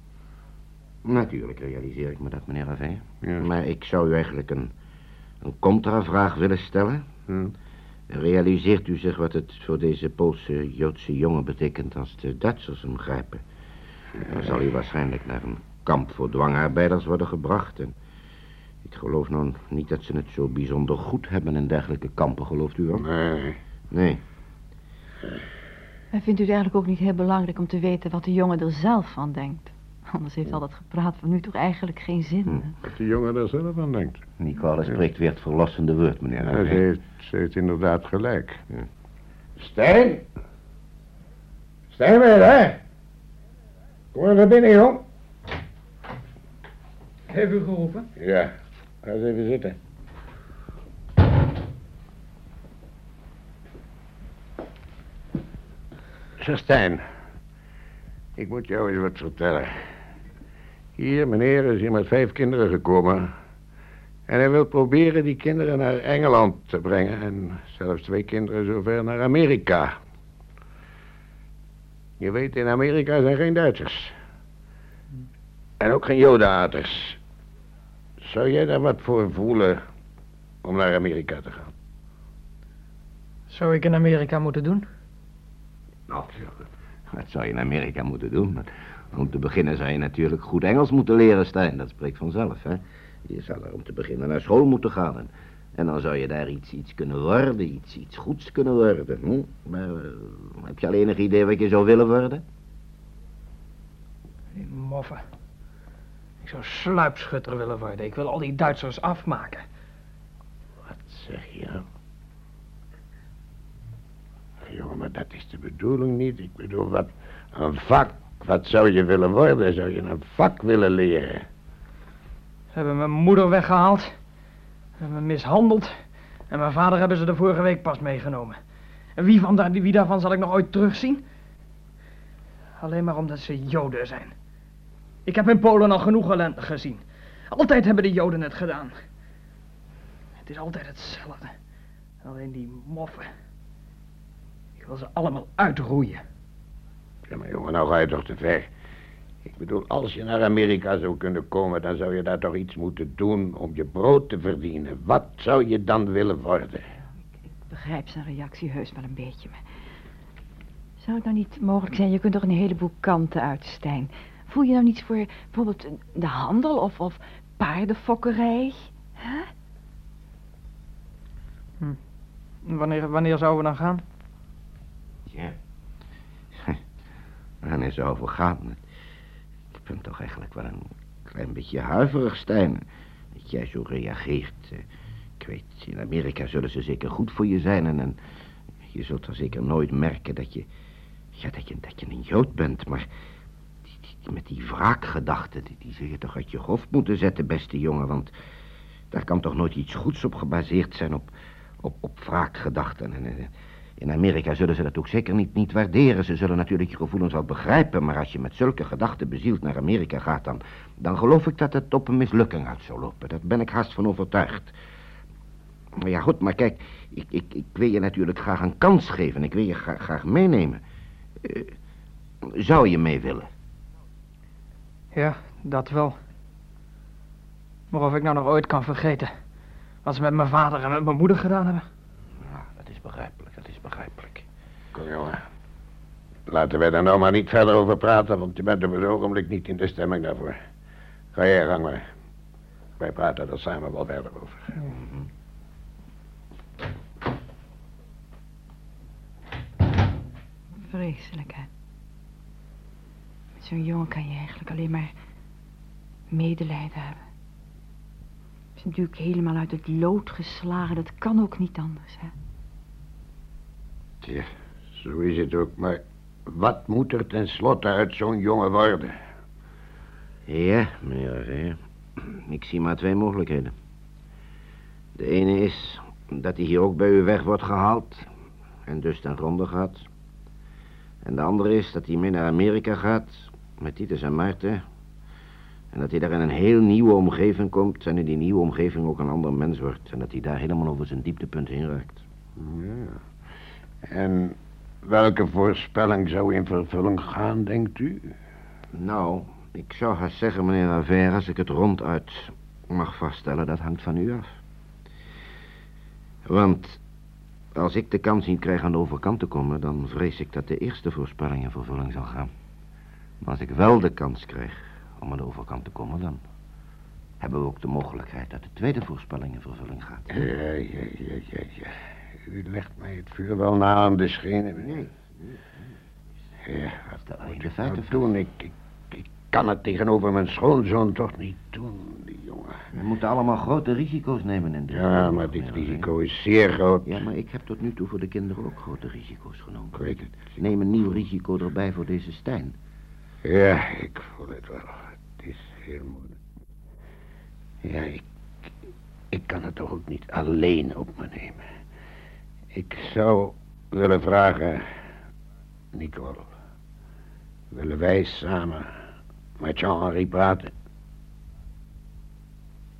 Natuurlijk realiseer ik me dat, meneer Ravijn. Ja. Maar ik zou u eigenlijk een, een contravraag willen stellen. Realiseert u zich wat het voor deze Poolse Joodse jongen betekent als de Duitsers hem grijpen? Dan zal hij waarschijnlijk naar een kamp voor dwangarbeiders worden gebracht. En ik geloof nou niet dat ze het zo bijzonder goed hebben in dergelijke kampen, gelooft u wel? Nee. Nee. En vindt u het eigenlijk ook niet heel belangrijk om te weten wat de jongen er zelf van denkt? Anders heeft al dat gepraat van u toch eigenlijk geen zin. hè? Wat die jongen er zelf aan denkt. Nicole spreekt weer het verlossende woord, meneer Ja, ze, heeft, ze heeft inderdaad gelijk. Ja. Stijn? Stijn weer, hè? Kom er naar binnen, jong. Heeft u geroepen? Ja, ga eens even zitten. Stijn, ik moet jou eens wat vertellen. Hier, meneer, is hier met vijf kinderen gekomen. En hij wil proberen die kinderen naar Engeland te brengen. En zelfs twee kinderen zover naar Amerika. Je weet, in Amerika zijn geen Duitsers. En ook geen Jodenhaters. Zou jij daar wat voor voelen om naar Amerika te gaan? Zou ik in Amerika moeten doen? Nou, wat zou je in Amerika moeten doen? Om te beginnen zou je natuurlijk goed Engels moeten leren, Stijn. Dat spreekt vanzelf, hè? Je zou er om te beginnen naar school moeten gaan. En, en dan zou je daar iets, iets kunnen worden, iets, iets goeds kunnen worden. Hm? Maar eh, heb je al enig idee wat je zou willen worden? Die moffen. Ik zou sluipschutter willen worden. Ik wil al die Duitsers afmaken. Wat zeg je? Jongen, maar dat is de bedoeling niet. Ik bedoel, wat een vak. Wat zou je willen worden? Zou je een vak willen leren? Ze hebben mijn moeder weggehaald. Ze hebben me mishandeld. En mijn vader hebben ze de vorige week pas meegenomen. En wie, van daar, wie daarvan zal ik nog ooit terugzien? Alleen maar omdat ze Joden zijn. Ik heb in Polen al genoeg ellende gezien. Altijd hebben de Joden het gedaan. Het is altijd hetzelfde. Alleen die moffen. Ik wil ze allemaal uitroeien. Ja, maar jongen, nou ga je toch te ver. Ik bedoel, als je naar Amerika zou kunnen komen, dan zou je daar toch iets moeten doen om je brood te verdienen. Wat zou je dan willen worden? Ik begrijp zijn reactie heus wel een beetje, maar... Zou het nou niet mogelijk zijn, je kunt toch een heleboel kanten uit, Stijn. Voel je nou niets voor bijvoorbeeld de handel of, of paardenfokkerij? Hè? Wanneer, wanneer zouden we dan gaan? Ja. Wanneer zou voor gaan? Ik ben toch eigenlijk wel een klein beetje huiverig, Stijn. Dat jij zo reageert. Ik weet, in Amerika zullen ze zeker goed voor je zijn. En, en je zult er zeker nooit merken dat je, ja, dat je, dat je een Jood bent. Maar met die wraakgedachten, die, zul je toch uit je hoofd moeten zetten, beste jongen. Want daar kan toch nooit iets goeds op gebaseerd zijn, op, op, op wraakgedachten. En, eh, in Amerika zullen ze dat ook zeker niet, niet waarderen. Ze zullen natuurlijk je gevoelens wel begrijpen, maar als je met zulke gedachten bezield naar Amerika gaat, dan, dan geloof ik dat het op een mislukking uit zou lopen. Daar ben ik haast van overtuigd. Maar ja, goed, maar kijk, ik, ik, ik wil je natuurlijk graag een kans geven. Ik wil je graag, graag meenemen. Eh, zou je mee willen? Ja, dat wel. Maar of ik nou nog ooit kan vergeten wat ze met mijn vader en met mijn moeder gedaan hebben. Ja, dat is begrijpelijk, dat is begrijpelijk. Kom, jongen. Laten wij daar nou maar niet verder over praten, want je bent op het ogenblik niet in de stemming daarvoor. Ga jij gang maar. Wij praten er samen wel verder over. Vreselijk, hè? Met zo'n jongen kan je eigenlijk alleen maar medelijden hebben. Hij is natuurlijk helemaal uit het lood geslagen. Dat kan ook niet anders, hè? Tja, zo is het ook, maar wat moet er tenslotte uit zo'n jongen worden? Ja, meneer. Ik zie maar twee mogelijkheden. De ene is dat hij hier ook bij u weg wordt gehaald. En dus ten gronde gaat. En de andere is dat hij mee naar Amerika gaat. Met Titus en Maarten. En dat hij daar in een heel nieuwe omgeving komt. En in die nieuwe omgeving ook een ander mens wordt. En dat hij daar helemaal over zijn dieptepunt heen raakt. Ja. En welke voorspelling zou in vervulling gaan, denkt u? Nou, ik zou haast zeggen, meneer Aver, als ik het ronduit mag vaststellen, dat hangt van u af. Want als ik de kans niet krijg aan de overkant te komen, dan vrees ik dat de eerste voorspelling in vervulling zal gaan. Maar als ik wel de kans krijg om aan de overkant te komen, dan hebben we ook de mogelijkheid dat de tweede voorspelling in vervulling gaat. Ja, ja, ja, ja, ja. U legt mij het vuur wel na aan de schenen. Nee. Ja, wat moet de ik nou doen? Ik, ik, ik kan het tegenover mijn schoonzoon toch niet doen, die jongen. We moeten allemaal grote risico's nemen in dit Ja, maar dit meneer risico is zeer groot. Ja, maar ik heb tot nu toe voor de kinderen ook grote risico's genomen. Ik weet het. Neem een nieuw risico erbij voor deze Stijn. Ja, ik voel het wel. Het is heel moeilijk. Ja, ik, ik kan het toch ook niet alleen op me nemen. Ik zou willen vragen, Nicole, willen wij samen met Jean-Henri praten?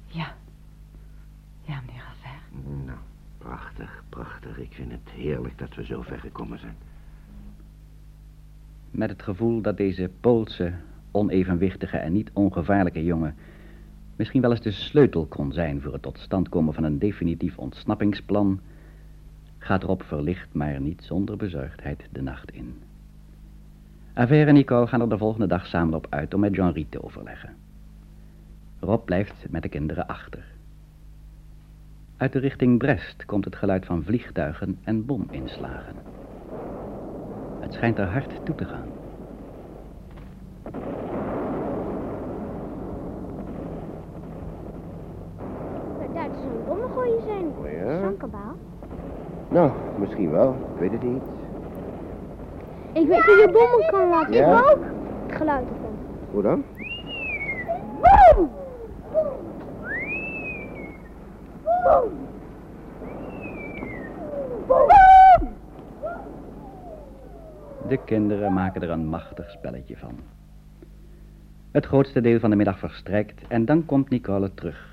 Ja. Ja, meneer Alver. Nou, prachtig, prachtig. Ik vind het heerlijk dat we zo ver gekomen zijn. Met het gevoel dat deze Poolse, onevenwichtige en niet ongevaarlijke jongen misschien wel eens de sleutel kon zijn voor het tot stand komen van een definitief ontsnappingsplan, gaat Rob verlicht, maar niet zonder bezorgdheid de nacht in. Aver en Nicole gaan er de volgende dag samen op uit om met Jean-Rie te overleggen. Rob blijft met de kinderen achter. Uit de richting Brest komt het geluid van vliegtuigen en bominslagen. Het schijnt er hard toe te gaan. Daar zou een bommen gooien zijn. Oh ja? Nou, misschien wel. Ik weet het niet. Ik weet hoe je bommen kan laten. Ja? Ik ook. Het geluid ervan. Hoe dan? Boom! Boom! Boom! De kinderen maken er een machtig spelletje van. Het grootste deel van de middag verstrijkt en dan komt Nicole terug.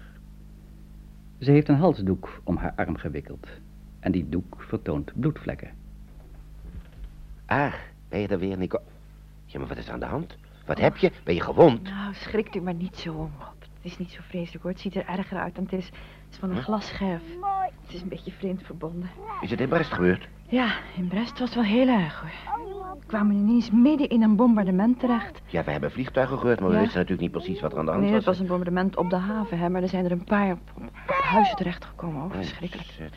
Ze heeft een halsdoek om haar arm gewikkeld. En die doek vertoont bloedvlekken. Ah, ben je er weer, Nico? Ja, maar wat is er aan de hand? Wat heb je? Ben je gewond? Nou, schrikt u maar niet zo om, Rob. Het is niet zo vreselijk, hoor. Het ziet er erger uit dan het is. Het is van een glasscherf. Mooi. Het is een beetje vreemd verbonden. Is het in Brest gebeurd? Ja, in Brest was het wel heel erg, hoor. We kwamen ineens midden in een bombardement terecht. Ja, we hebben vliegtuigen gehoord, maar we Ja. wisten natuurlijk niet precies wat er aan de hand Nee, was. het was een bombardement op de haven, hè. Maar er zijn er een paar op, op huizen terechtgekomen. Oh, verschrikkelijk. Ik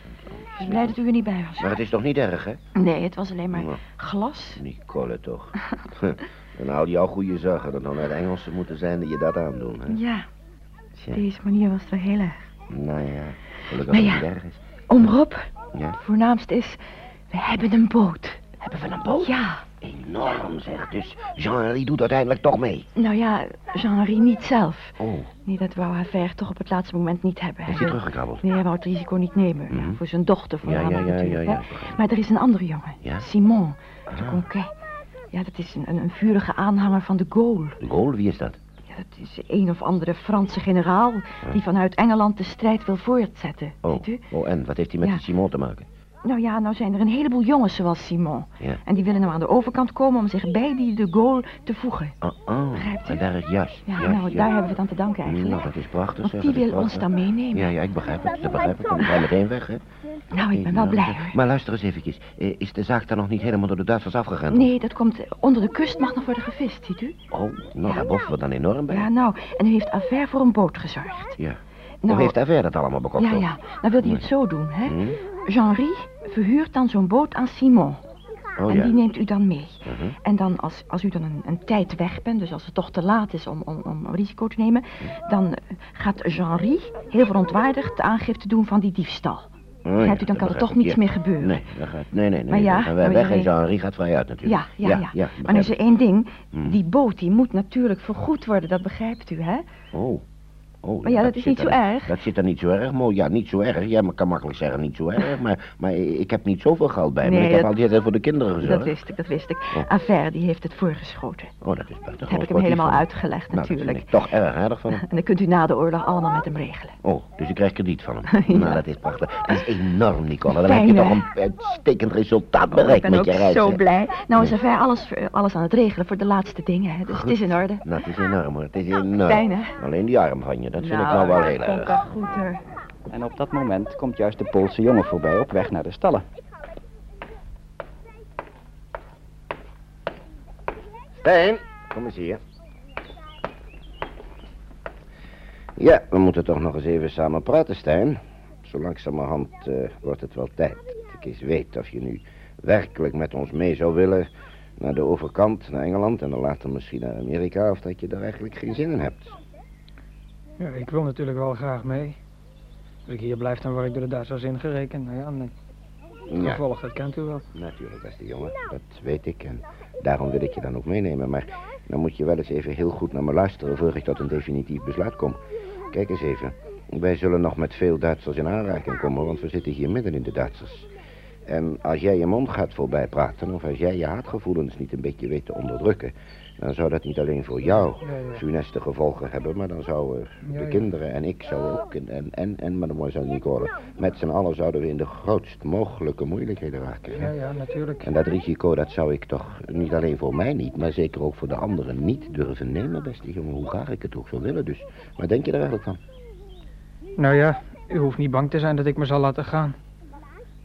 ben blij dat u er niet bij was. Maar het is toch niet erg, hè? Nee, het was alleen maar Ja. glas. Nicole, toch? en al die al goede zaken dat dan uit Engelsen moeten zijn die je dat aandoen, hè? Ja, Tja, deze manier was het wel heel erg. nou ja, gelukkig dat het ja. niet erg is. Om Rob, Ja, het voornaamste is, we hebben een boot. hebben we een boot? Ja, Enorm, zeg. Dus Jean-Henri doet uiteindelijk toch mee. nou ja, Jean-Marie niet zelf. Oh, Nee, dat wou Haver toch op het laatste moment niet hebben. is Hij teruggekrabbeld? Nee, hij wou het risico niet nemen. ja, Mhm. voor zijn dochter Ja, ja, ja, ja, natuurlijk. ja. begrijp. Maar er is een andere jongen, Ja? Simon de Ah. Conquet. Ja, dat is een, een, vurige aanhanger van de Gaulle. De goal, wie is dat? Ja, dat is een of andere Franse generaal die vanuit Engeland de strijd wil voortzetten. Oh, Weet u? oh en wat heeft hij met Ja. Simon te maken? Nou ja, nou zijn er een heleboel jongens zoals Simon. Ja. En die willen nou aan de overkant komen om zich bij die de Gaulle te voegen. Oh, oh. Begrijpt u? En daar is juist. Ja, nou, daar hebben we het aan te danken eigenlijk. Nou, dat is prachtig, Want zeg, die wil ons dan meenemen. Ja, ja, ik begrijp het, dat begrijp ik. Dan we meteen weg, hè? Nou, ik ben wel blij hoor. Maar luister eens eventjes. Eh, Is de zaak dan nog niet helemaal door de Duitsers afgegaan? Nee, dat komt onder de kust mag nog worden gevist, ziet u? Oh, nou, daar boffen we dan enorm bij. Ja, nou, en u heeft Aver voor een boot gezorgd. Ja. Nou, Hoe heeft hij dat allemaal bekocht? Ja, ja. Nou wil hij het zo doen, hè? Hm? Jean-Rie verhuurt dan zo'n boot aan Simon. Oh en ja. die neemt u dan mee. Mhm. En dan als, als u dan een, een tijd weg bent, dus als het toch te laat is om, om, om risico te nemen, dan eh, gaat Jean-Rie heel verontwaardigd de aangifte doen van die diefstal. Oh, ja, u, dan kan er toch ik, niets meer gebeuren. Nee, dat gaat, nee, nee, nee. Maar ja, dan gaan wij weg en Jean-Henri gaat vrij uit natuurlijk. Ja, ja, ja. maar nu begrijp is er één ding. Hm. Die boot die moet natuurlijk vergoed worden, dat begrijpt u, hè? Oh, Oh, Maar ja, dat is niet zo er- erg. Dat zit er niet zo erg, mooi. Ja, niet zo erg. Ja, maar kan makkelijk zeggen niet zo erg. Maar, maar ik heb niet zoveel geld bij me. Nee, ik heb dat- altijd voor de kinderen gezorgd. Dat wist ik, dat wist ik. Oh. Affaire, die heeft het voorgeschoten. Oh, dat is buitengewoon Dat heb ik hem helemaal van uitgelegd, Nou, dat natuurlijk. ik toch erg aardig van hem. En dan kunt u na de oorlog allemaal met hem regelen. Oh, dus ik krijg krediet van hem. Ja. Nou, dat is prachtig. Dat is enorm, Nicole. Dan heb je toch een uitstekend resultaat Oh, ik bereikt ben met je reis. zo hè? blij. Nou is Affaire alles, alles aan het regelen voor de laatste dingen. Hè. Dus het is in orde. Nou, het is enorm hoor. Het is enorm. Fijn, hè? Alleen die arm van je, dat vind ik nou wel heel erg. goed, hoor. En op dat moment komt juist de Poolse jongen voorbij op weg naar de stallen. Stijn, kom eens hier. Ja, we moeten toch nog eens even samen praten, Stijn. Zo langzamerhand eh, wordt het wel tijd dat ik eens weet of je nu werkelijk met ons mee zou willen naar de overkant, naar Engeland en dan later misschien naar Amerika, of dat je daar eigenlijk geen zin in hebt. Ja, ik wil natuurlijk wel graag mee. Als ik hier blijf, dan word ik door de Duitsers ingerekend. Nou ja, nee. Ja. gevolg, dat kent u wel. Natuurlijk, beste jongen, dat weet ik en daarom wil ik je dan ook meenemen. Maar dan moet je wel eens even heel goed naar me luisteren voor ik tot een definitief besluit kom. Kijk eens even, wij zullen nog met veel Duitsers in aanraking komen, want we zitten hier midden in de Duitsers. En als jij je mond gaat voorbij praten, of als jij je haatgevoelens niet een beetje weet te onderdrukken, dan zou dat niet alleen voor jou funeste gevolgen hebben, maar dan zouden de kinderen en ik zouden ook, en, en, en, mademoiselle Nicole, met z'n allen zouden we in de grootst mogelijke moeilijkheden raken. Ja, ja, natuurlijk. En dat risico, dat zou ik toch niet alleen voor mij niet, maar zeker ook voor de anderen niet durven nemen, beste jongen, hoe graag ik het ook zou willen. Dus, wat denk je er eigenlijk van? Nou ja, u hoeft niet bang te zijn dat ik me zal laten gaan.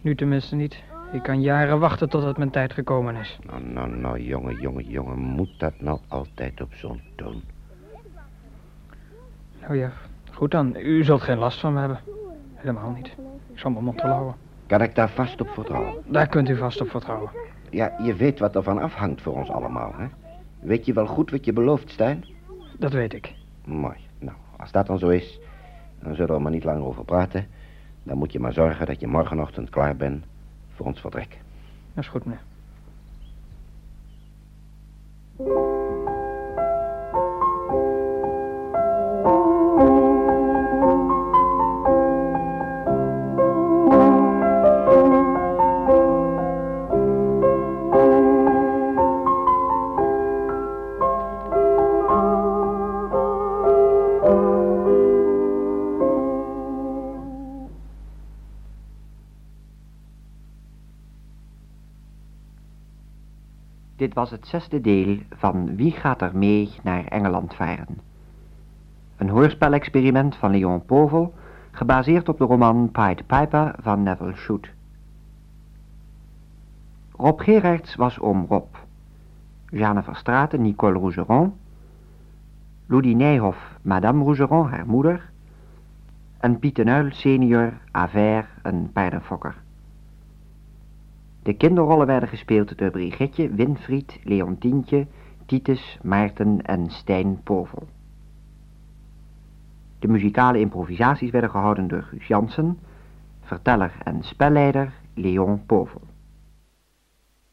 Nu tenminste niet. Ik kan jaren wachten totdat mijn tijd gekomen is. Nou, nou, nou, jongen, jongen, jongen, moet dat nou altijd op zo'n toon? Nou ja, goed dan. U zult geen last van me hebben. Helemaal niet. Ik zal mijn mond wel houden. Kan ik daar vast op vertrouwen? Daar kunt u vast op vertrouwen. Ja, je weet wat er van afhangt voor ons allemaal, hè? Weet je wel goed wat je belooft, Stijn? Dat weet ik. Mooi. Nou, als dat dan zo is, dan zullen we er maar niet langer over praten. Dan moet je maar zorgen dat je morgenochtend klaar bent voor ons vertrek. Dat is goed, meneer. Dit was het zesde deel van Wie gaat er mee naar Engeland varen? Een hoorspelexperiment van Leon Povel, gebaseerd op de roman Pied Piper van Neville Shute. Rob Gerards was oom Rob. Jeanne Verstraeten, Nicole Rougeron. Louis Nijhoff, Madame Rougeron, haar moeder. En Piet de Nuil senior, Aver, een paardenfokker. De kinderrollen werden gespeeld door Brigitte, Winfried, Leontientje, Titus, Maarten en Stijn Povel. De muzikale improvisaties werden gehouden door Guus Jansen, verteller en spelleider Leon Povel.